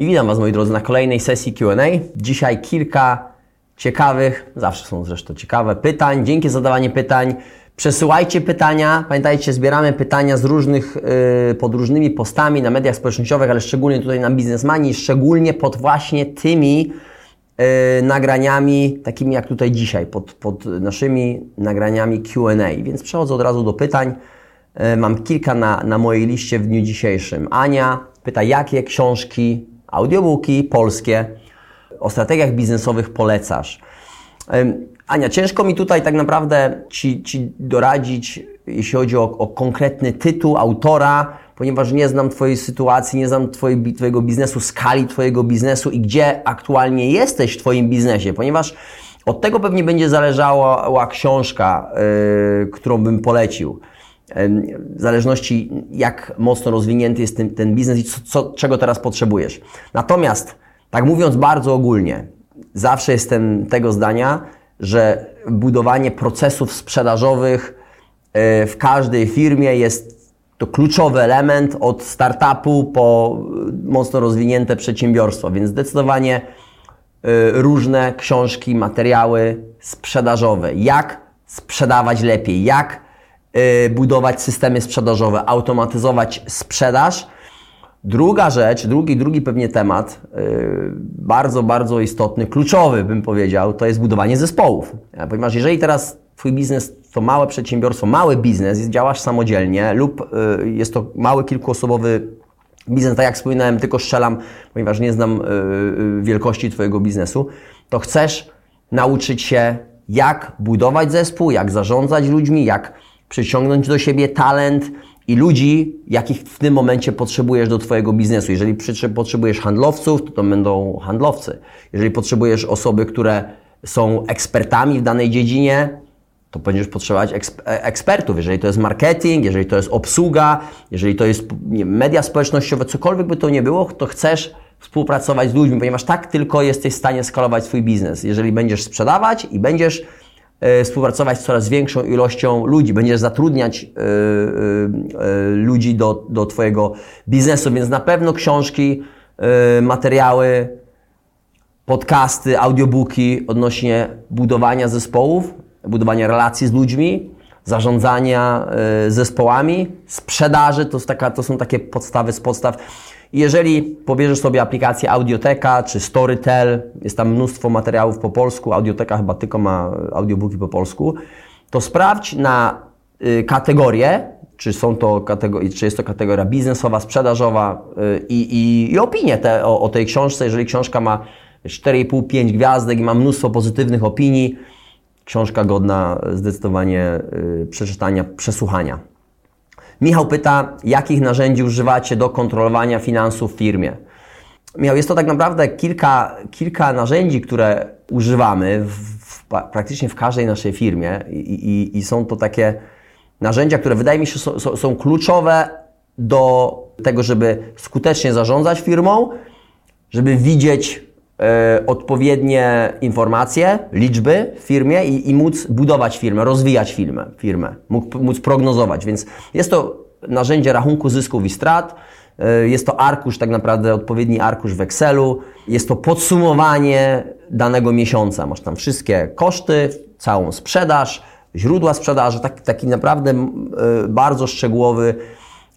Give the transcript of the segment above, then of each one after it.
I witam Was, moi drodzy, na kolejnej sesji QA. Dzisiaj kilka ciekawych, zawsze są zresztą ciekawe, pytań. Dzięki za zadawanie pytań. Przesyłajcie pytania. Pamiętajcie, zbieramy pytania z różnych, yy, pod różnymi postami na mediach społecznościowych, ale szczególnie tutaj na Biznesmani, szczególnie pod właśnie tymi yy, nagraniami, takimi jak tutaj dzisiaj, pod, pod naszymi nagraniami QA. Więc przechodzę od razu do pytań. Yy, mam kilka na, na mojej liście w dniu dzisiejszym. Ania pyta, jakie książki, audiobooki polskie o strategiach biznesowych polecasz? Ania, ciężko mi tutaj tak naprawdę Ci, ci doradzić, jeśli chodzi o, o, konkretny tytuł autora, ponieważ nie znam Twojej sytuacji, nie znam Twojego biznesu, skali Twojego biznesu i gdzie aktualnie jesteś w Twoim biznesie, ponieważ od tego pewnie będzie zależała książka, yy, którą bym polecił. W zależności jak mocno rozwinięty jest ten, ten biznes i co, co, czego teraz potrzebujesz. Natomiast, tak mówiąc bardzo ogólnie, zawsze jestem tego zdania, że budowanie procesów sprzedażowych e, w każdej firmie jest to kluczowy element od startupu po mocno rozwinięte przedsiębiorstwo, więc zdecydowanie e, różne książki, materiały sprzedażowe. Jak sprzedawać lepiej, jak e, budować systemy sprzedażowe, automatyzować sprzedaż Druga rzecz, drugi, drugi pewnie temat, yy, bardzo, bardzo istotny, kluczowy bym powiedział, to jest budowanie zespołów. Ponieważ jeżeli teraz Twój biznes to małe przedsiębiorstwo, mały biznes, działasz samodzielnie lub yy, jest to mały kilkuosobowy biznes, tak jak wspominałem, tylko strzelam, ponieważ nie znam wielkości Twojego biznesu, to chcesz nauczyć się, jak budować zespół, jak zarządzać ludźmi, jak przyciągnąć do siebie talent, i ludzi, jakich w tym momencie potrzebujesz do Twojego biznesu. Jeżeli potrzebujesz handlowców, to to będą handlowcy. Jeżeli potrzebujesz osoby, które są ekspertami w danej dziedzinie, to będziesz potrzebować e, ekspertów. Jeżeli to jest marketing, jeżeli to jest obsługa, jeżeli to jest media społecznościowe, cokolwiek by to nie było, to chcesz współpracować z ludźmi, ponieważ tak tylko jesteś w stanie skalować swój biznes. Jeżeli będziesz sprzedawać i będziesz współpracować z coraz większą ilością ludzi, będziesz zatrudniać e, e, ludzi do, do Twojego biznesu, więc na pewno książki, materiały, podcasty, audiobooki odnośnie budowania zespołów, budowania relacji z ludźmi, zarządzania zespołami, sprzedaży, to, taka, to są takie podstawy z podstaw. Jeżeli pobierzesz sobie aplikację Audioteka czy Storytel, jest tam mnóstwo materiałów po polsku, Audioteka chyba tylko ma audiobooki po polsku, to sprawdź na y, kategorię, czy, są to czy jest to kategoria biznesowa, sprzedażowa y, i, i, i opinię te, o, o tej książce. Jeżeli książka ma 4,5-5 gwiazdek i ma mnóstwo pozytywnych opinii, książka godna zdecydowanie y, przeczytania, przesłuchania. Michał pyta, jakich narzędzi używacie do kontrolowania finansów w firmie? Michał, jest to tak naprawdę kilka, kilka narzędzi, które używamy w, w, praktycznie w każdej naszej firmie i, i, i, są to takie narzędzia, które wydaje mi się są, są, kluczowe do tego, żeby skutecznie zarządzać firmą, żeby widzieć odpowiednie informacje, liczby w firmie i, i móc budować firmę, rozwijać firmę, firmę móc, móc prognozować. Więc jest to narzędzie rachunku zysków i strat. E, jest to arkusz, tak naprawdę odpowiedni arkusz w Excelu. Jest to podsumowanie danego miesiąca. Masz tam wszystkie koszty, całą sprzedaż, źródła sprzedaży, taki, taki naprawdę e, bardzo szczegółowy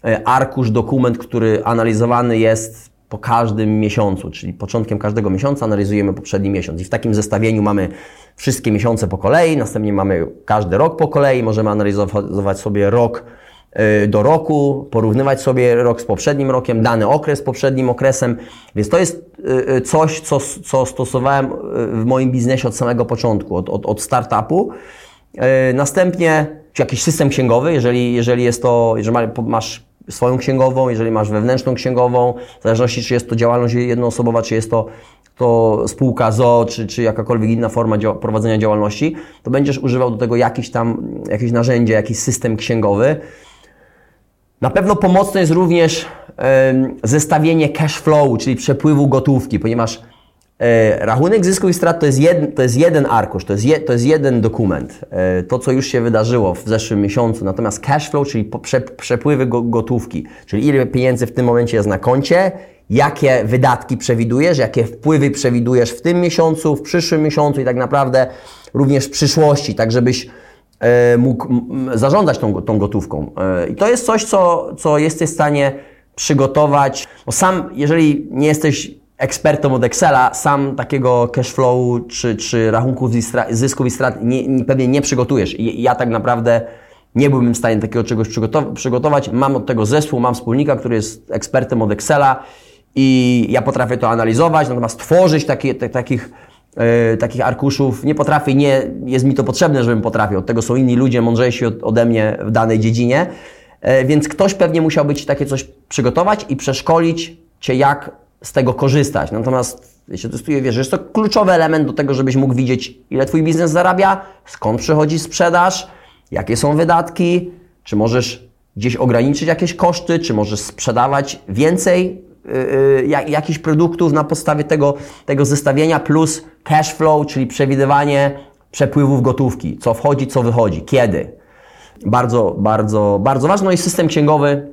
e, arkusz, dokument, który analizowany jest po każdym miesiącu, czyli początkiem każdego miesiąca analizujemy poprzedni miesiąc i w takim zestawieniu mamy wszystkie miesiące po kolei, następnie mamy każdy rok po kolei, możemy analizować sobie rok y, do roku, porównywać sobie rok z poprzednim rokiem, dany okres z poprzednim okresem, więc to jest y, y, coś, co, co stosowałem w moim biznesie od samego początku, od, od, od startupu. Następnie czy jakiś system księgowy, jeżeli, jeżeli jest to, jeżeli masz swoją księgową, jeżeli masz wewnętrzną księgową, w zależności czy jest to działalność jednoosobowa, czy jest to, to spółka ZO, czy, czy jakakolwiek inna forma prowadzenia działalności, to będziesz używał do tego jakiś tam, jakieś narzędzie, jakiś system księgowy. Na pewno pomocne jest również zestawienie cash flow, czyli przepływu gotówki, ponieważ rachunek zysków i strat to jest, jed, to jest jeden arkusz, to jest, je, to jest jeden dokument. E, to, co już się wydarzyło w zeszłym miesiącu. Natomiast cash flow, czyli przepływy gotówki, czyli ile pieniędzy w tym momencie jest na koncie, jakie wydatki przewidujesz, jakie wpływy przewidujesz w tym miesiącu, w przyszłym miesiącu i tak naprawdę również w przyszłości, tak żebyś e, mógł zarządzać tą, tą gotówką. E, I to jest coś, co, co jesteś w stanie przygotować. Bo sam, jeżeli nie jesteś ekspertem od Excela, sam takiego cashflowu czy, czy rachunków zysków i strat nie, nie, pewnie nie przygotujesz. I ja tak naprawdę nie byłbym w stanie takiego czegoś przygotować. Mam od tego zespół, mam wspólnika, który jest ekspertem od Excela i ja potrafię to analizować, natomiast tworzyć takie, te, takich, yy, takich arkuszów nie potrafię, nie jest mi to potrzebne, żebym potrafił. Od tego są inni ludzie mądrzejsi od, ode mnie w danej dziedzinie. Yy, więc ktoś pewnie musiałby Ci takie coś przygotować i przeszkolić Cię, jak z tego korzystać. Natomiast jeśli testuje, wiesz, jest to kluczowy element do tego, żebyś mógł widzieć, ile Twój biznes zarabia, skąd przychodzi sprzedaż, jakie są wydatki, czy możesz gdzieś ograniczyć jakieś koszty, czy możesz sprzedawać więcej yy, jakichś produktów na podstawie tego, tego zestawienia, plus cash flow, czyli przewidywanie przepływów gotówki, co wchodzi, co wychodzi, kiedy. Bardzo, bardzo, bardzo ważne. No i system księgowy,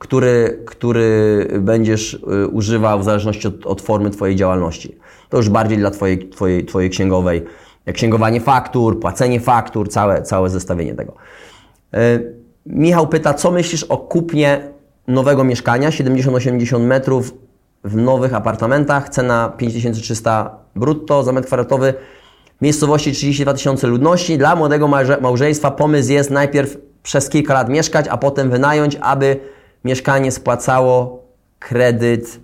który, który będziesz y, używał w zależności od, od formy Twojej działalności. To już bardziej dla Twojej, twojej, twojej księgowej księgowanie faktur, płacenie faktur, całe, całe zestawienie tego. Y, Michał pyta, co myślisz o kupnie nowego mieszkania, 70-80 metrów w nowych apartamentach, cena 5300 brutto za metr kwadratowy, miejscowości 32 tysiące ludności. Dla młodego małżeństwa pomysł jest najpierw przez kilka lat mieszkać, a potem wynająć, aby mieszkanie spłacało kredyt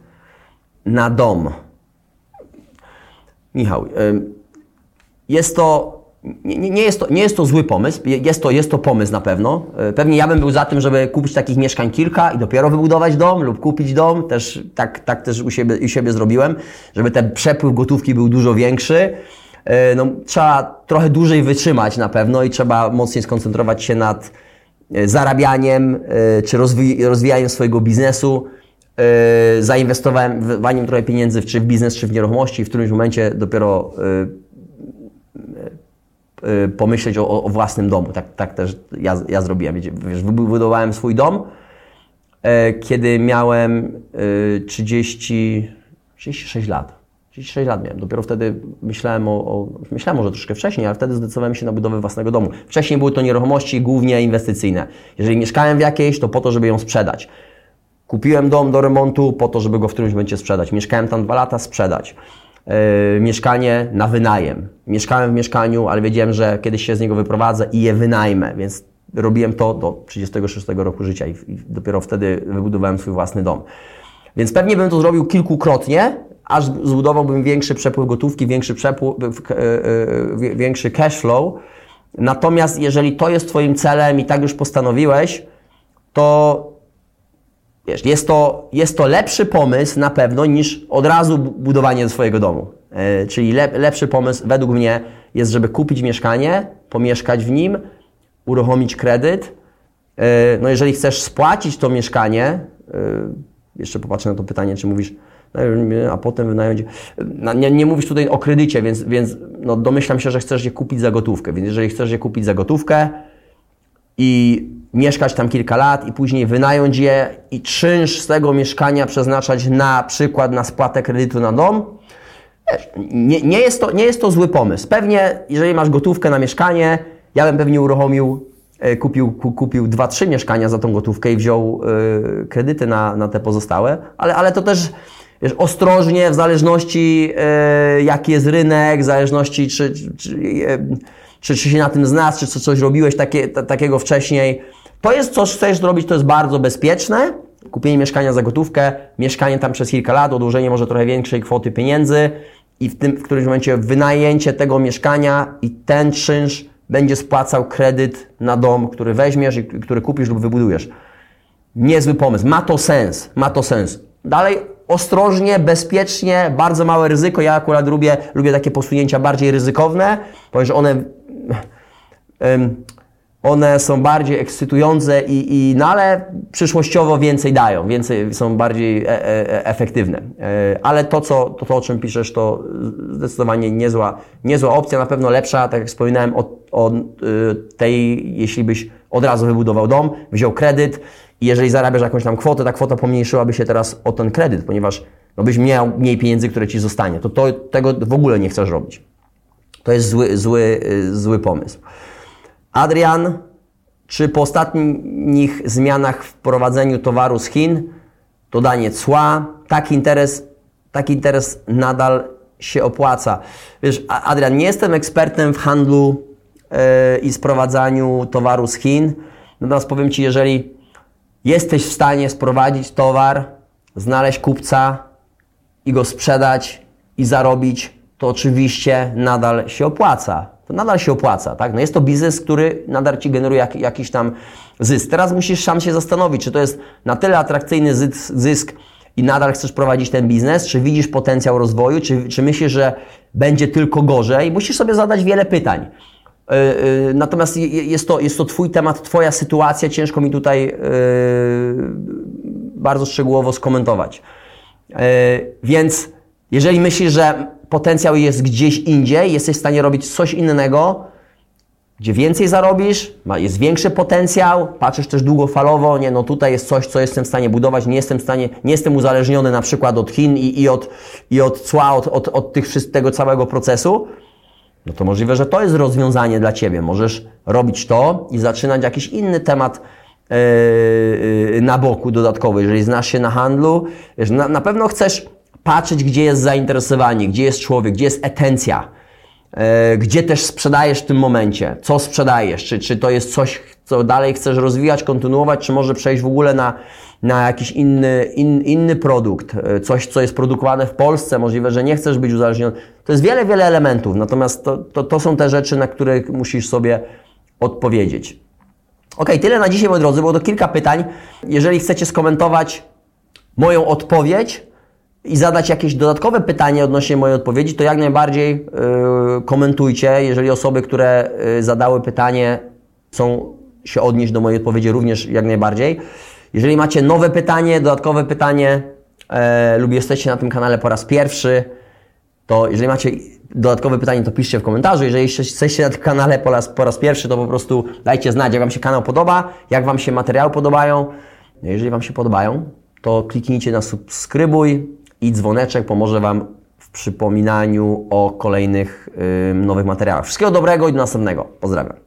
na dom. Michał, jest to nie, nie, jest to, nie jest to zły pomysł, jest to, jest to pomysł na pewno. Pewnie ja bym był za tym, żeby kupić takich mieszkań kilka i dopiero wybudować dom lub kupić dom. Też, tak, tak też u siebie, u siebie zrobiłem, żeby ten przepływ gotówki był dużo większy. No, trzeba trochę dłużej wytrzymać na pewno i trzeba mocniej skoncentrować się nad E, zarabianiem e, czy rozwijaniem swojego biznesu. E, zainwestowaniem trochę pieniędzy czy w biznes, czy w nieruchomości. W którymś momencie dopiero pomyśleć o, o własnym domu. Tak, tak też ja, ja zrobiłem. Wiesz, wybudowałem swój dom, kiedy miałem 30, 36 lat. 36 lat miałem. Dopiero wtedy myślałem o, o, myślałem może troszkę wcześniej, ale wtedy zdecydowałem się na budowę własnego domu. Wcześniej były to nieruchomości głównie inwestycyjne. Jeżeli mieszkałem w jakiejś, to po to, żeby ją sprzedać. Kupiłem dom do remontu po to, żeby go w którymś momencie sprzedać. Mieszkałem tam dwa lata, sprzedać. Yy, mieszkanie na wynajem. Mieszkałem w mieszkaniu, ale wiedziałem, że kiedyś się z niego wyprowadzę i je wynajmę, więc robiłem to do 36 roku życia i, i dopiero wtedy wybudowałem swój własny dom. Więc pewnie bym to zrobił kilkukrotnie, aż zbudowałbym większy przepływ gotówki, większy, przepływ, e, e, większy cash flow. Natomiast jeżeli to jest Twoim celem i tak już postanowiłeś, to wiesz, jest to, jest to lepszy pomysł na pewno niż od razu budowanie swojego domu. E, czyli lepszy pomysł według mnie jest, żeby kupić mieszkanie, pomieszkać w nim, uruchomić kredyt. no jeżeli chcesz spłacić to mieszkanie, jeszcze popatrzę na to pytanie, czy mówisz, a potem wynająć. Nie, nie mówisz tutaj o kredycie, więc, więc no domyślam się, że chcesz je kupić za gotówkę. Więc jeżeli chcesz je kupić za gotówkę i mieszkać tam kilka lat i później wynająć je i czynsz z tego mieszkania przeznaczać na przykład na spłatę kredytu na dom, nie, nie, jest to, nie jest to zły pomysł. Pewnie, jeżeli masz gotówkę na mieszkanie, ja bym pewnie uruchomił, e, kupił, kupił dwa, trzy mieszkania za tą gotówkę i wziął y, kredyty na, na te pozostałe, ale, ale to też wiesz, ostrożnie, w zależności e, jaki jest rynek, w zależności czy, czy, e, czy, czy się na tym znasz, czy coś robiłeś takie, takiego wcześniej. To jest, co chcesz zrobić, to jest bardzo bezpieczne. Kupienie mieszkania za gotówkę, mieszkanie tam przez kilka lat, odłożenie może trochę większej kwoty pieniędzy i w, tym, w którymś momencie wynajęcie tego mieszkania i ten czynsz będzie spłacał kredyt na dom, który weźmiesz i który kupisz lub wybudujesz. Niezły pomysł. Ma to sens. Ma to sens. Dalej ostrożnie, bezpiecznie, bardzo małe ryzyko. Ja akurat lubię, lubię takie posunięcia bardziej ryzykowne, ponieważ one, one są bardziej ekscytujące i, i no ale przyszłościowo więcej dają, więcej są bardziej e, e, efektywne. E, ale to, co, to, to, o czym piszesz, to zdecydowanie niezła, niezła opcja, na pewno lepsza, tak jak wspominałem, od, od tej, jeśli byś od razu wybudował dom, wziął kredyt i jeżeli zarabiasz jakąś tam kwotę, ta kwota pomniejszyłaby się teraz o ten kredyt, ponieważ no byś miał mniej pieniędzy, które ci zostanie, to, to tego w ogóle nie chcesz robić. To jest zły, zły, zły pomysł. Adrian, czy po ostatnich zmianach w prowadzeniu towaru z Chin, dodanie cła, taki interes, taki interes nadal się opłaca? Wiesz, Adrian, nie jestem ekspertem w handlu yy, i sprowadzaniu towaru z Chin, natomiast powiem Ci, jeżeli jesteś w stanie sprowadzić towar, znaleźć kupca i go sprzedać i zarobić, to oczywiście nadal się opłaca. To nadal się opłaca, tak? No jest to biznes, który nadal Ci generuje jak, jakiś tam zysk. Teraz musisz sam się zastanowić, czy to jest na tyle atrakcyjny zysk, zysk i nadal chcesz prowadzić ten biznes, czy widzisz potencjał rozwoju, czy, czy myślisz, że będzie tylko gorzej. Musisz sobie zadać wiele pytań. Yy, yy, natomiast jest to, jest to Twój temat, Twoja sytuacja, ciężko mi tutaj yy, bardzo szczegółowo skomentować. Więc jeżeli myślisz, że potencjał jest gdzieś indziej, jesteś w stanie robić coś innego, gdzie więcej zarobisz, jest większy potencjał, patrzysz też długofalowo, nie, no tutaj jest coś, co jestem w stanie budować, nie jestem w stanie, nie jestem uzależniony na przykład od Chin i, i od, i od cła, od, od, od tych, tego całego procesu, no to możliwe, że to jest rozwiązanie dla Ciebie. Możesz robić to i zaczynać jakiś inny temat yy, na boku dodatkowy. Jeżeli znasz się na handlu, wiesz, na, na pewno chcesz patrzeć, gdzie jest zainteresowanie, gdzie jest człowiek, gdzie jest etencja, yy, gdzie też sprzedajesz w tym momencie, co sprzedajesz, czy, czy to jest coś, co dalej chcesz rozwijać, kontynuować, czy może przejść w ogóle na, na jakiś inny, in, inny produkt, yy, coś, co jest produkowane w Polsce, możliwe, że nie chcesz być uzależniony. To jest wiele, wiele elementów, natomiast to, to, to są te rzeczy, na które musisz sobie odpowiedzieć. Ok, tyle na dzisiaj, moi drodzy, było to kilka pytań. Jeżeli chcecie skomentować moją odpowiedź, i zadać jakieś dodatkowe pytanie odnośnie mojej odpowiedzi, to jak najbardziej yy, komentujcie. Jeżeli osoby, które yy, zadały pytanie, chcą się odnieść do mojej odpowiedzi, również jak najbardziej. Jeżeli macie nowe pytanie, dodatkowe pytanie yy, lub jesteście na tym kanale po raz pierwszy, to jeżeli macie dodatkowe pytanie, to piszcie w komentarzu. Jeżeli jesteście na tym kanale po raz, po raz pierwszy, to po prostu dajcie znać, jak Wam się kanał podoba, jak Wam się materiały podobają. Jeżeli Wam się podobają, to kliknijcie na subskrybuj, i dzwoneczek pomoże Wam w przypominaniu o kolejnych yy, nowych materiałach. Wszystkiego dobrego i do następnego. Pozdrawiam.